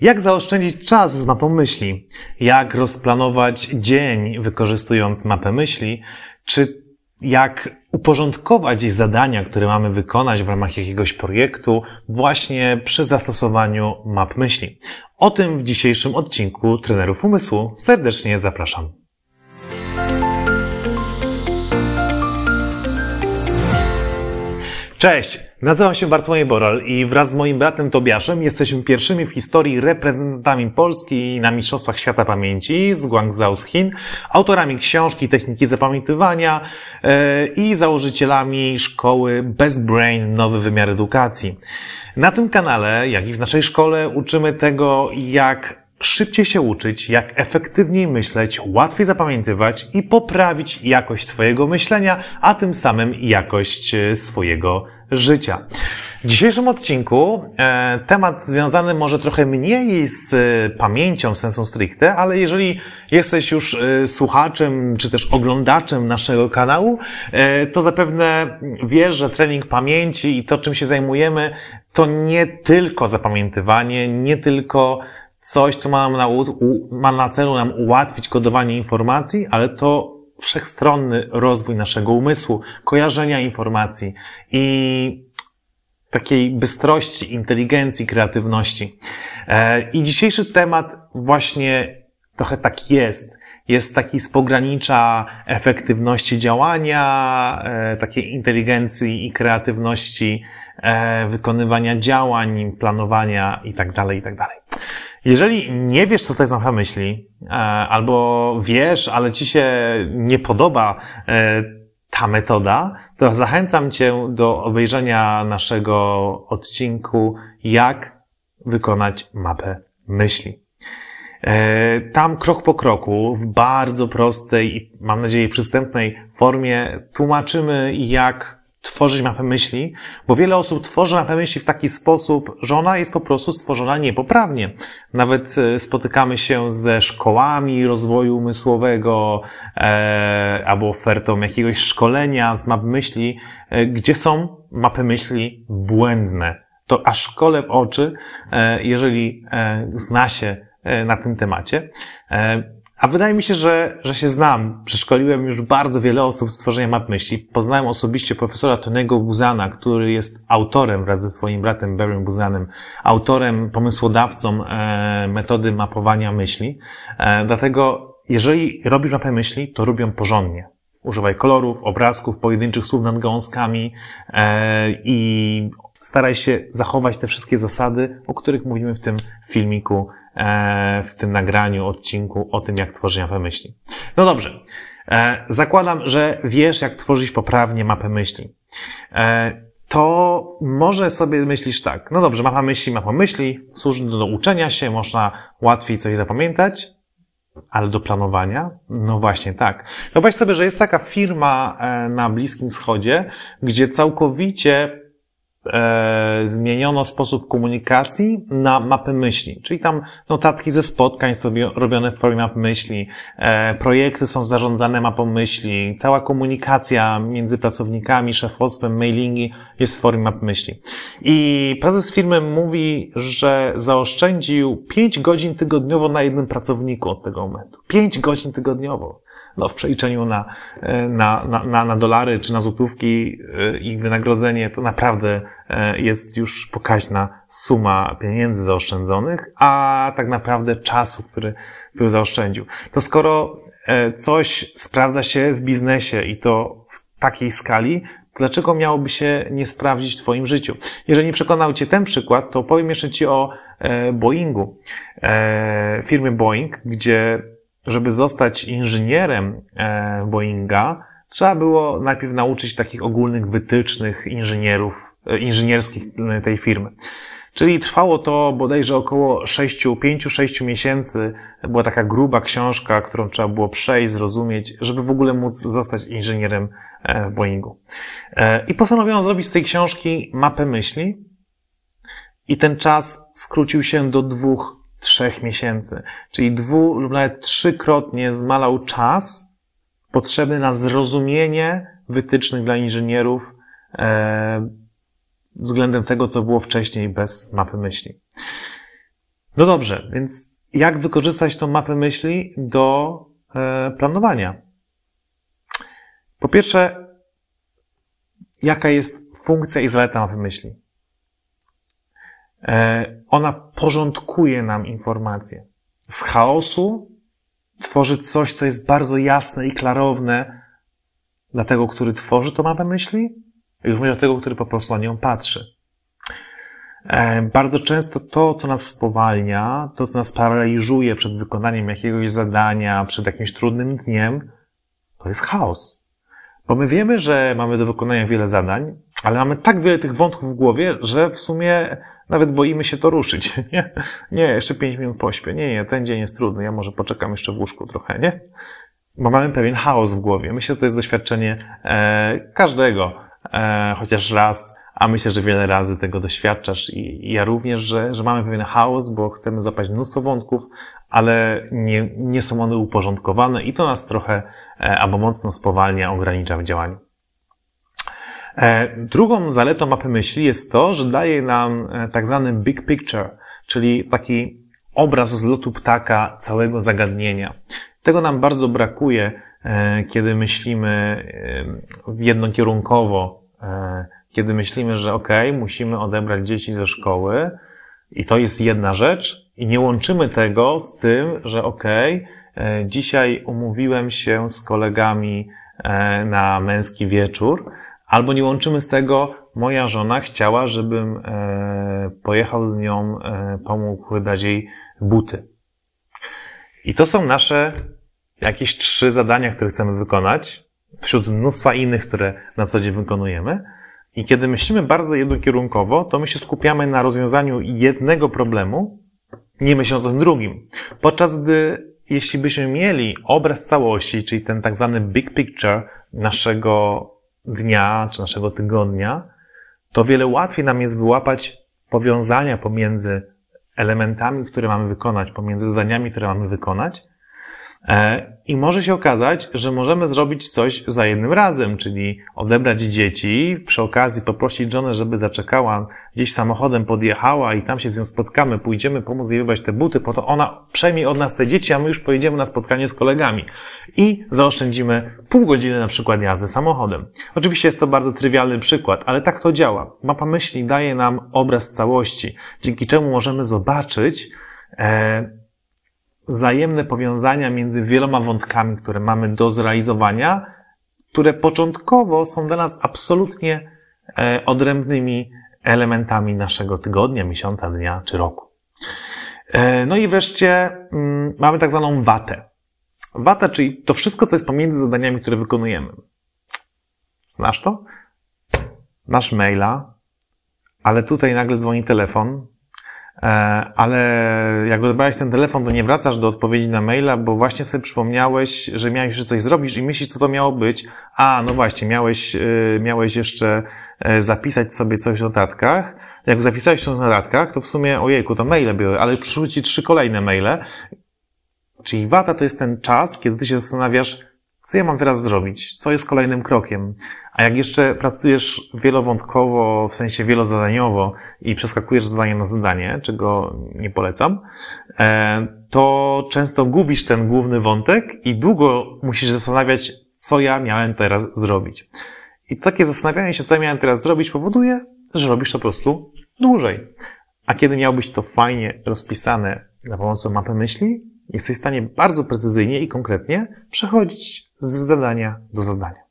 Jak zaoszczędzić czas z mapą myśli? Jak rozplanować dzień wykorzystując mapę myśli? Czy jak uporządkować zadania, które mamy wykonać w ramach jakiegoś projektu właśnie przy zastosowaniu map myśli? O tym w dzisiejszym odcinku Trenerów Umysłu serdecznie zapraszam. Cześć, nazywam się Bartłomiej Boral i wraz z moim bratem Tobiaszem jesteśmy pierwszymi w historii reprezentantami Polski na Mistrzostwach Świata Pamięci z Guangzhou z Chin, autorami książki Techniki Zapamiętywania yy, i założycielami szkoły Best Brain Nowy Wymiar Edukacji. Na tym kanale, jak i w naszej szkole uczymy tego, jak szybciej się uczyć, jak efektywniej myśleć, łatwiej zapamiętywać i poprawić jakość swojego myślenia, a tym samym jakość e, swojego życia. W dzisiejszym odcinku e, temat związany może trochę mniej z e, pamięcią sensu stricte, ale jeżeli jesteś już e, słuchaczem czy też oglądaczem naszego kanału, to zapewne wiesz, że trening pamięci i to, czym się zajmujemy, to nie tylko zapamiętywanie, nie tylko coś, co ma, nam na, ma na celu nam ułatwić kodowanie informacji, ale to wszechstronny rozwój naszego umysłu, kojarzenia informacji i takiej bystrości, inteligencji, kreatywności. E, I dzisiejszy temat właśnie trochę tak jest. Jest taki z pogranicza efektywności działania, e, takiej inteligencji i kreatywności e, wykonywania działań, planowania itd., tak itd. Jeżeli nie wiesz, co to jest mapa myśli, e, albo wiesz, ale ci się nie podoba e, ta metoda, to zachęcam cię do obejrzenia naszego odcinku, jak wykonać mapę myśli. E, tam krok po kroku, w bardzo prostej i mam nadzieję przystępnej formie tłumaczymy, jak tworzyć mapę myśli, bo wiele osób tworzy mapę myśli w taki sposób, że ona jest po prostu stworzona niepoprawnie. Nawet e, spotykamy się ze szkołami rozwoju umysłowego e, albo ofertą jakiegoś szkolenia z map myśli, e, gdzie są mapy myśli błędne. To aż szkole w oczy, e, jeżeli e, zna się e, na tym temacie. A wydaje mi się, że, że się znam. Przeszkoliłem już bardzo wiele osób z tworzenia map myśli. Poznałem osobiście profesora Tonego Buzana, który jest autorem wraz ze swoim bratem Barrym Buzanem, autorem, pomysłodawcą e, metody mapowania myśli. E, dlatego, jeżeli robisz mapę myśli, to robią porządnie. Używaj kolorów, obrazków, pojedynczych słów nad gąskami e, i staraj się zachować te wszystkie zasady, o których mówimy w tym filmiku w tym nagraniu, odcinku o tym, jak tworzyć mapę myśli. No dobrze. E, zakładam, że wiesz, jak tworzyć poprawnie mapę myśli. E, to może sobie myślisz tak, no dobrze, mapa myśli, mapa myśli, służy do uczenia się, można łatwiej coś zapamiętać, ale do planowania? No właśnie tak. Wyobraź sobie, że jest taka firma na Bliskim Wschodzie, gdzie całkowicie e, zmieniono sposób komunikacji na mapy myśli. Czyli tam notatki ze spotkań są robione w formie map myśli, e, projekty są zarządzane mapą myśli, cała komunikacja między pracownikami, szefostwem, mailingi jest w formie map myśli. I prezes firmy mówi, że zaoszczędził 5 godzin tygodniowo na jednym pracowniku od tego momentu. 5 godzin tygodniowo no, w przeliczeniu na, e, na, na, na dolary czy na złotówki e, i wynagrodzenie, to naprawdę e, jest już pokaźna suma pieniędzy zaoszczędzonych, a tak naprawdę czasu, który, który zaoszczędził. To skoro coś sprawdza się w biznesie i to w takiej skali, dlaczego miałoby się nie sprawdzić w Twoim życiu? Jeżeli nie przekonał Cię ten przykład, to powiem jeszcze Ci o Boeingu, firmy Boeing, gdzie żeby zostać inżynierem e, Boeinga, trzeba było najpierw nauczyć takich ogólnych wytycznych inżynierów, e, inżynierskich tej firmy. Czyli trwało to bodajże około 6, 5-6 miesięcy. Była taka gruba książka, którą trzeba było przejść, zrozumieć, żeby w ogóle móc zostać inżynierem e, w Boeingu. I postanowiono zrobić z tej książki mapę myśli. I ten czas skrócił się do dwóch trzech miesięcy. Czyli dwu lub nawet trzykrotnie zmalał czas potrzebny na zrozumienie wytycznych dla inżynierów e, względem tego, co było wcześniej bez mapy myśli. No dobrze, więc jak wykorzystać tą mapę myśli do e, planowania? Po pierwsze, jaka jest funkcja i zaleta mapy myśli? E, ona porządkuje nam informacje. Z chaosu tworzy coś, co jest bardzo jasne i klarowne dla tego, który tworzy tą mapę myśli i również dla tego, który po prostu na nią patrzy. E, bardzo często to, co nas spowalnia, to, co nas paraliżuje przed wykonaniem jakiegoś zadania, przed jakimś trudnym dniem, to jest chaos. Bo my wiemy, że mamy do wykonania wiele zadań, ale mamy tak wiele tych wątków w głowie, że w sumie nawet boimy się to ruszyć. Nie, nie jeszcze pięć minut pośpię. Nie, nie, ten dzień jest trudny, ja może poczekam jeszcze w łóżku trochę, nie? Bo mamy pewien chaos w głowie. Myślę, że to jest doświadczenie e, każdego, e, chociaż raz a myślę, że wiele razy tego doświadczasz i, ja również, że, że mamy pewien chaos, bo chcemy zapać mnóstwo wątków, ale nie, nie są one uporządkowane i to nas trochę e, albo mocno spowalnia, ogranicza w działaniu. E, drugą zaletą mapy myśli jest to, że daje nam e, tak zwany big picture, czyli taki obraz z lotu ptaka całego zagadnienia. Tego nam bardzo brakuje, kiedy myślimy jednokierunkowo, kiedy myślimy, że ok, musimy odebrać dzieci ze szkoły i to jest jedna rzecz i nie łączymy tego z tym, że ok, e, dzisiaj umówiłem się z kolegami e, na męski wieczór, albo nie łączymy z tego, moja żona chciała, żebym e, pojechał z nią, pomógł wydać jej buty. I to są nasze jakieś trzy zadania, które chcemy wykonać, wśród mnóstwa innych, które na co dzień wykonujemy. I kiedy myślimy bardzo jednokierunkowo, to my się skupiamy na rozwiązaniu jednego problemu, nie myśląc o drugim. Podczas gdy, jeśli byśmy mieli obraz całości, czyli ten tak zwany big picture naszego dnia czy naszego tygodnia, to wiele łatwiej nam jest wyłapać powiązania pomiędzy elementami, które mamy wykonać, pomiędzy zdaniami, które mamy wykonać, I może się okazać, że możemy zrobić coś za jednym razem, czyli odebrać dzieci, przy okazji poprosić żonę, żeby zaczekała, gdzieś samochodem podjechała i tam się z nią spotkamy, pójdziemy pomóc jej wybrać te buty, po to ona przejmie od nas te dzieci, a my już pojedziemy na spotkanie z kolegami. I zaoszczędzimy pół godziny na przykład jazdy samochodem. Oczywiście jest to bardzo trywialny przykład, ale tak to działa. Mapa myśli daje nam obraz całości, dzięki czemu możemy zobaczyć, e, wzajemne powiązania między wieloma wątkami, które mamy do zrealizowania, które początkowo są dla nas absolutnie e, odrębnymi elementami naszego tygodnia, miesiąca, dnia czy roku. E, no i wreszcie mm, mamy tak zwaną watę. Wata, czyli to wszystko, co jest pomiędzy zadaniami, które wykonujemy. Znasz to? Masz maila, ale tutaj nagle dzwoni telefon, ale jak odebrałeś ten telefon, to nie wracasz do odpowiedzi na maila, bo właśnie sobie przypomniałeś, że miałeś jeszcze coś zrobić i myślisz, co to miało być. A, no właśnie, miałeś, e, miałeś jeszcze e, zapisać sobie coś w notatkach. Jak zapisałeś coś w notatkach, to w sumie, ojejku, to maile były, ale przyszły ci trzy kolejne maile. Czyli wata to jest ten czas, kiedy ty się zastanawiasz, co ja mam teraz zrobić? Co jest kolejnym krokiem? A jak jeszcze pracujesz wielowątkowo, w sensie wielozadaniowo i przeskakujesz z zadania na zadanie, czego nie polecam, e, to często gubisz ten główny wątek i długo musisz zastanawiać, co ja miałem teraz zrobić. I takie zastanawianie się, co ja miałem teraz zrobić, powoduje, że robisz to po prostu dłużej. A kiedy miałbyś to fajnie rozpisane za pomocą mapy myśli, jesteś w stanie bardzo precyzyjnie i konkretnie przechodzić z zadania do zadania.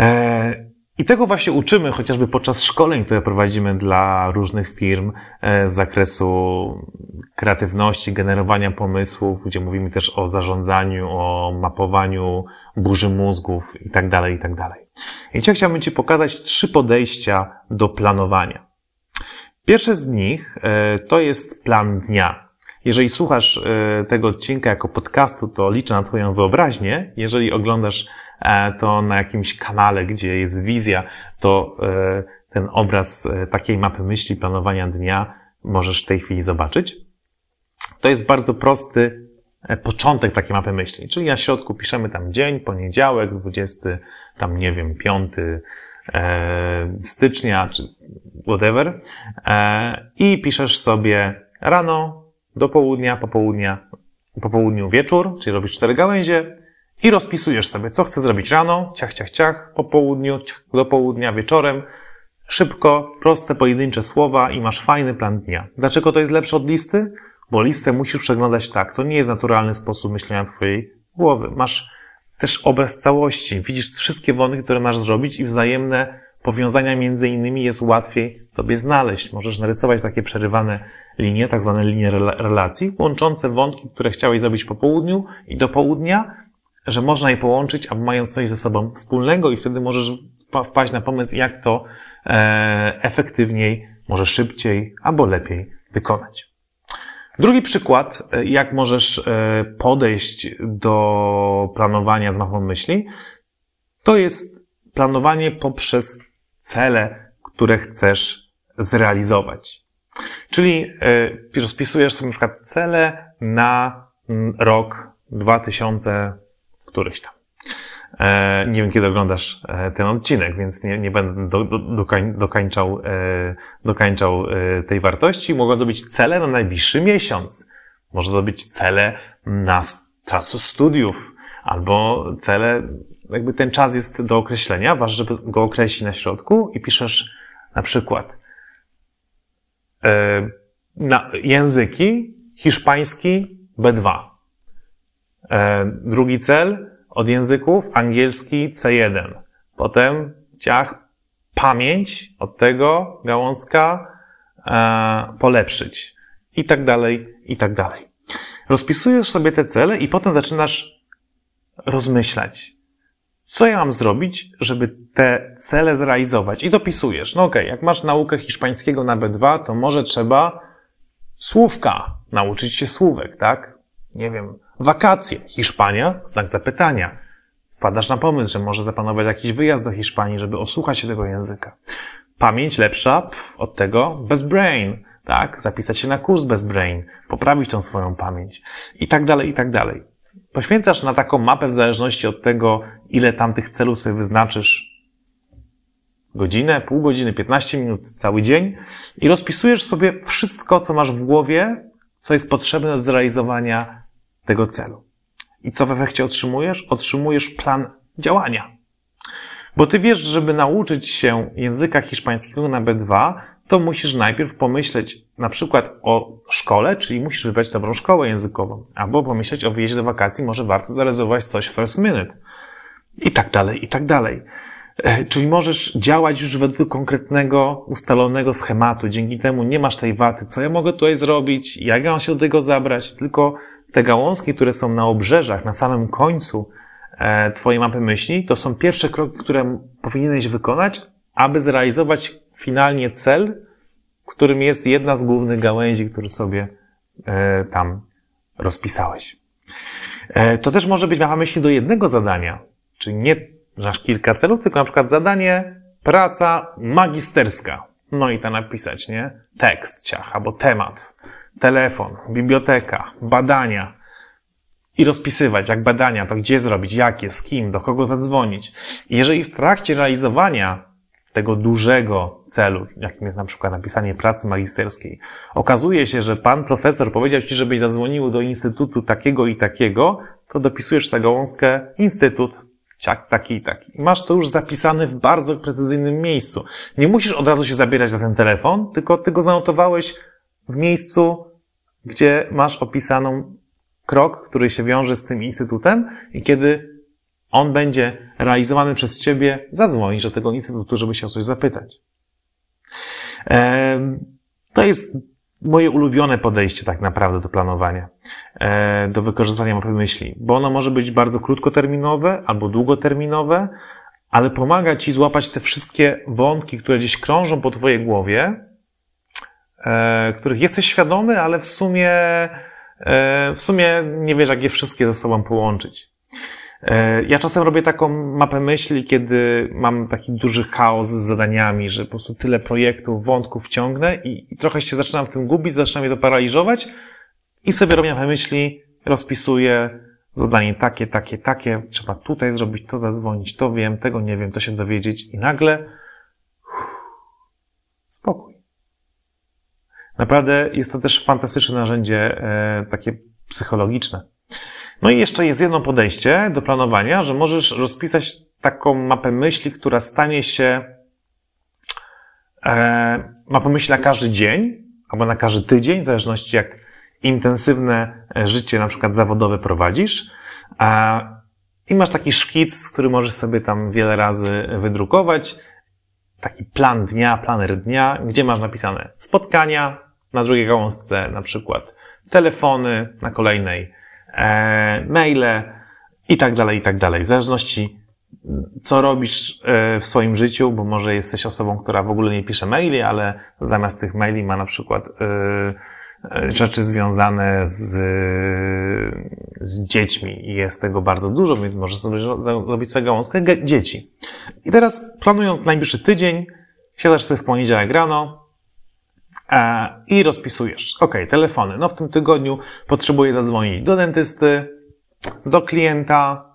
E, I tego właśnie uczymy chociażby podczas szkoleń, które prowadzimy dla różnych firm e, z zakresu kreatywności, generowania pomysłów, gdzie mówimy też o zarządzaniu, o mapowaniu burzy mózgów itd., tak itd. Tak I dzisiaj chciałbym Ci pokazać trzy podejścia do planowania. Pierwsze z nich e, to jest plan dnia. Jeżeli słuchasz tego odcinka jako podcastu, to liczę na Twoją wyobraźnię. Jeżeli oglądasz E, to na jakimś kanale, gdzie jest wizja, to e, ten obraz e, takiej mapy myśli, planowania dnia możesz w tej chwili zobaczyć. To jest bardzo prosty początek takiej mapy myśli, czyli na środku piszemy tam dzień, poniedziałek, 20, tam nie wiem, 5 stycznia, czy whatever, i piszesz sobie rano, do południa, popołudnia, po południu wieczór, czyli robisz cztery gałęzie i rozpisujesz sobie, co chcesz zrobić rano, ciach, ciach, ciach, po południu, ciach, do południa, wieczorem. Szybko, proste, pojedyncze słowa i masz fajny plan dnia. Dlaczego to jest lepsze od listy? Bo listę musisz przeglądać tak. To nie jest naturalny sposób myślenia twojej głowy. Masz też obraz całości. Widzisz wszystkie wątki, które masz zrobić i wzajemne powiązania między innymi jest łatwiej tobie znaleźć. Możesz narysować takie przerywane linie, tak zwane linie relacji, łączące wątki, które chciałeś zrobić po południu i do południa, że można je połączyć, a mają coś ze sobą wspólnego i wtedy możesz wpaść na pomysł, jak to e, efektywniej, może szybciej albo lepiej wykonać. Drugi przykład, e, jak możesz e, podejść do planowania z mapą myśli, to jest planowanie poprzez cele, które chcesz zrealizować. Czyli e, rozpisujesz sobie na przykład cele na mm, rok 2000, któryś tam. E, nie wiem, kiedy oglądasz e, ten odcinek, więc nie, nie będę do, do, dokań, dokańczał, dokańczał tej wartości. Mogą to być cele na najbliższy miesiąc. Może to być cele na czasu studiów, albo cele, jakby ten czas jest do określenia, ważne, żeby go określić na środku i piszesz na przykład e, na języki hiszpański B2. E, drugi cel od języków angielski C1. Potem ciach pamięć od tego gałązka e, polepszyć. I tak dalej, i tak dalej. Rozpisujesz sobie te cele i potem zaczynasz rozmyślać, co ja mam zrobić, żeby te cele zrealizować? I dopisujesz. No okej, okay, jak masz naukę hiszpańskiego na B2, to może trzeba słówka, nauczyć się słówek, tak? Nie wiem, wakacje, Hiszpania, znak zapytania. Wpadasz na pomysł, że może zaplanować jakiś wyjazd do Hiszpanii, żeby osłuchać się tego języka. Pamięć lepsza od tego bez brain, tak? Zapisać się na kurs bez brain, poprawić tą swoją pamięć i tak dalej, i tak dalej poświęcasz na taką mapę w zależności od tego, ile tam tych celów sobie wyznaczysz godzinę, pół godziny, 15 minut, cały dzień i rozpisujesz sobie wszystko, co masz w głowie, co jest potrzebne do zrealizowania tego celu. I co w efekcie otrzymujesz? Otrzymujesz plan działania. Bo ty wiesz, żeby nauczyć się języka hiszpańskiego na B2, to musisz najpierw pomyśleć na przykład o szkole, czyli musisz wybrać dobrą szkołę językową, albo pomyśleć o wyjeździe do wakacji, może warto zarezerwować coś first minute. I tak dalej, i tak dalej. E, czyli możesz działać już według konkretnego, ustalonego schematu. Dzięki temu nie masz tej waty, co ja mogę tutaj zrobić, jak ja mam się do tego zabrać, tylko te gałązki, które są na obrzeżach, na samym końcu Twojej mapy myśli, to są pierwsze kroki, które powinieneś wykonać, aby zrealizować finalnie cel, którym jest jedna z głównych gałęzi, które sobie e, tam rozpisałeś. E, to też może być mapa myśli do jednego zadania, czyli nie masz kilka celów, tylko na przykład zadanie praca magisterska. No i tam napisać, nie? Tekst, ciach, albo temat, telefon, biblioteka, badania. I rozpisywać, jak badania, to gdzie zrobić, jakie, z kim, do kogo zadzwonić. I jeżeli w trakcie realizowania tego dużego celu, jakim jest na przykład napisanie pracy magisterskiej, okazuje się, że pan profesor powiedział ci, żebyś zadzwonił do instytutu takiego i takiego, to dopisujesz za gałązkę instytut taki i taki. Masz to już zapisane w bardzo precyzyjnym miejscu. Nie musisz od razu się zabierać za ten telefon, tylko ty go zanotowałeś w miejscu, gdzie masz opisaną krok, który się wiąże z tym instytutem i kiedy on będzie realizowany przez ciebie, zadzwonisz do tego instytutu, żeby się o coś zapytać. To jest moje ulubione podejście tak naprawdę do planowania, e, do wykorzystania mapy myśli, bo ono może być bardzo krótkoterminowe albo długoterminowe, ale pomaga ci złapać te wszystkie wątki, które gdzieś krążą po twojej głowie, e, których jesteś świadomy, ale w sumie, w sumie nie wiesz, jak je wszystkie ze sobą połączyć. E, ja czasem robię taką mapę myśli, kiedy mam taki duży chaos z zadaniami, że po prostu tyle projektów, wątków ciągnę i, i trochę się zaczynam w tym gubić, zaczynam je to paraliżować i sobie robię mapę myśli, rozpisuję zadanie takie, takie, takie, trzeba tutaj zrobić, to zadzwonić, to wiem, tego nie wiem, to się dowiedzieć i nagle uff, spokój. Naprawdę jest to też fantastyczne narzędzie e, takie psychologiczne. No i jeszcze jest jedno podejście do planowania, że możesz rozpisać taką mapę myśli, która stanie się e, mapą myśli na każdy dzień albo na każdy tydzień, w zależności jak intensywne życie na przykład zawodowe prowadzisz. I masz taki szkic, który możesz sobie tam wiele razy wydrukować. Taki plan dnia, planer dnia, gdzie masz napisane spotkania, na drugiej gałązce na przykład telefony, na kolejnej e, maile i tak dalej, i tak dalej. W zależności co robisz e, w swoim życiu, bo może jesteś osobą, która w ogóle nie pisze maili, ale zamiast tych maili ma na przykład e, rzeczy związane z, z dziećmi i jest tego bardzo dużo, więc możesz sobie zrobić sobie gałązkę dzieci. I teraz planując najbliższy tydzień, siadasz sobie w poniedziałek rano e, i rozpisujesz. Ok, telefony. No w tym tygodniu potrzebuję zadzwonić do dentysty, do klienta,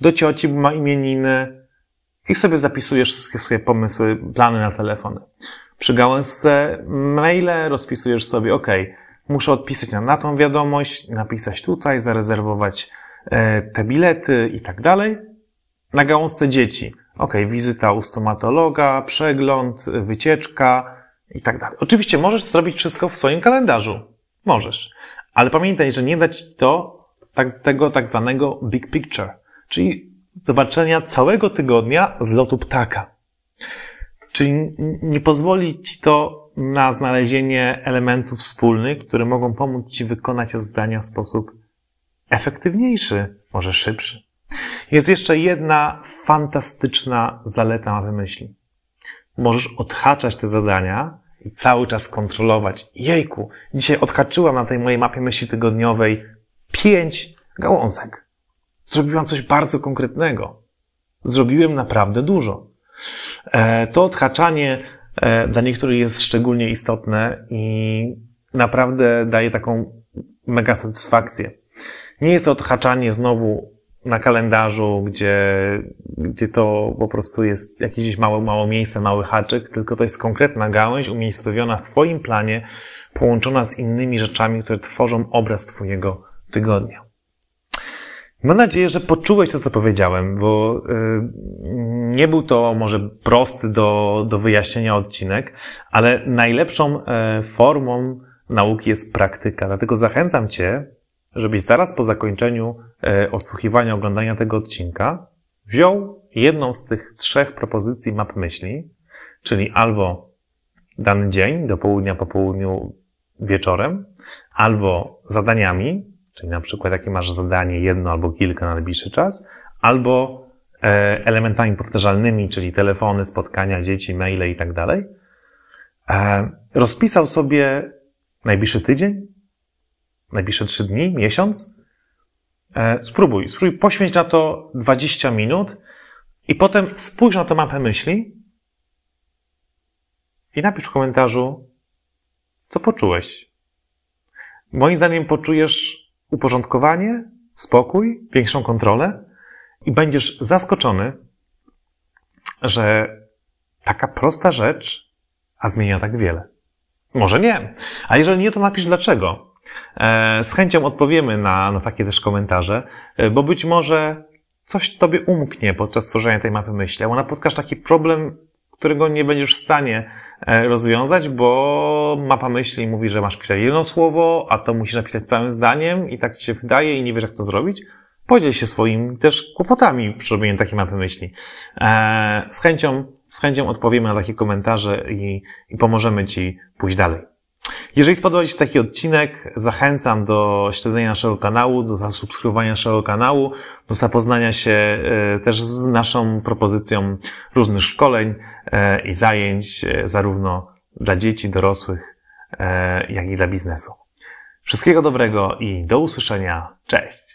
do cioci, bo ma imieniny i sobie zapisujesz wszystkie swoje pomysły, plany na telefony. Przy gałązce maile rozpisujesz sobie, ok, muszę odpisać na, na tą wiadomość, napisać tutaj, zarezerwować e, te bilety i tak dalej. Na gałązce dzieci, ok, wizyta u stomatologa, przegląd, wycieczka i tak dalej. Oczywiście możesz zrobić wszystko w swoim kalendarzu. Możesz. Ale pamiętaj, że nie da ci to tak, tego tak zwanego big picture, czyli zobaczenia całego tygodnia z lotu ptaka. Czyli nie pozwoli ci to na znalezienie elementów wspólnych, które mogą pomóc ci wykonać zadania w sposób efektywniejszy, może szybszy. Jest jeszcze jedna fantastyczna zaleta mapy myśli. Możesz odhaczać te zadania i cały czas kontrolować. Jejku, dzisiaj odhaczyłam na tej mojej mapie myśli tygodniowej pięć gałązek. Zrobiłam coś bardzo konkretnego. Zrobiłem naprawdę dużo. E, to odhaczanie e, dla niektórych jest szczególnie istotne i naprawdę daje taką mega satysfakcję. Nie jest to odhaczanie znowu na kalendarzu, gdzie, gdzie to po prostu jest jakieś mało, mało miejsce, mały haczyk, tylko to jest konkretna gałęź umiejscowiona w Twoim planie, połączona z innymi rzeczami, które tworzą obraz Twojego tygodnia. Mam nadzieję, że poczułeś to, co powiedziałem, bo y, nie był to może prosty do, do wyjaśnienia odcinek, ale najlepszą e, formą nauki jest praktyka. Dlatego zachęcam Cię, żebyś zaraz po zakończeniu e, odsłuchiwania, oglądania tego odcinka wziął jedną z tych trzech propozycji map myśli, czyli albo dany dzień, do południa, po południu, wieczorem, albo zadaniami, czyli na przykład jakie masz zadanie, jedno albo kilka na najbliższy czas, albo e, elementami powtarzalnymi, czyli telefony, spotkania, dzieci, maile i tak dalej. E, rozpisał sobie najbliższy tydzień, najbliższe trzy dni, miesiąc. E, spróbuj, spróbuj poświęć na to 20 minut i potem spójrz na tę mapę myśli i napisz w komentarzu, co poczułeś. Moim zdaniem poczujesz uporządkowanie, spokój, większą kontrolę i będziesz zaskoczony, że taka prosta rzecz, a zmienia tak wiele. Może nie. A jeżeli nie, to napisz dlaczego. E, z chęcią odpowiemy na, na takie też komentarze, e, bo być może coś tobie umknie podczas tworzenia tej mapy myśli, albo napotkasz taki problem, którego nie będziesz w stanie rozwiązać, bo mapa myśli mówi, że masz pisać jedno słowo, a to musisz napisać całym zdaniem i tak ci się wydaje i nie wiesz, jak to zrobić. Podziel się swoimi też kłopotami przy robieniu takiej mapy myśli. E, z chęcią, z chęcią odpowiemy na takie komentarze i, i pomożemy Ci pójść dalej. Jeżeli spodobał Ci się taki odcinek, zachęcam do śledzenia naszego kanału, do zasubskrybowania naszego kanału, do zapoznania się e, też z naszą propozycją różnych szkoleń e, i zajęć, e, zarówno dla dzieci, dorosłych, jak i dla biznesu. Wszystkiego dobrego i do usłyszenia. Cześć!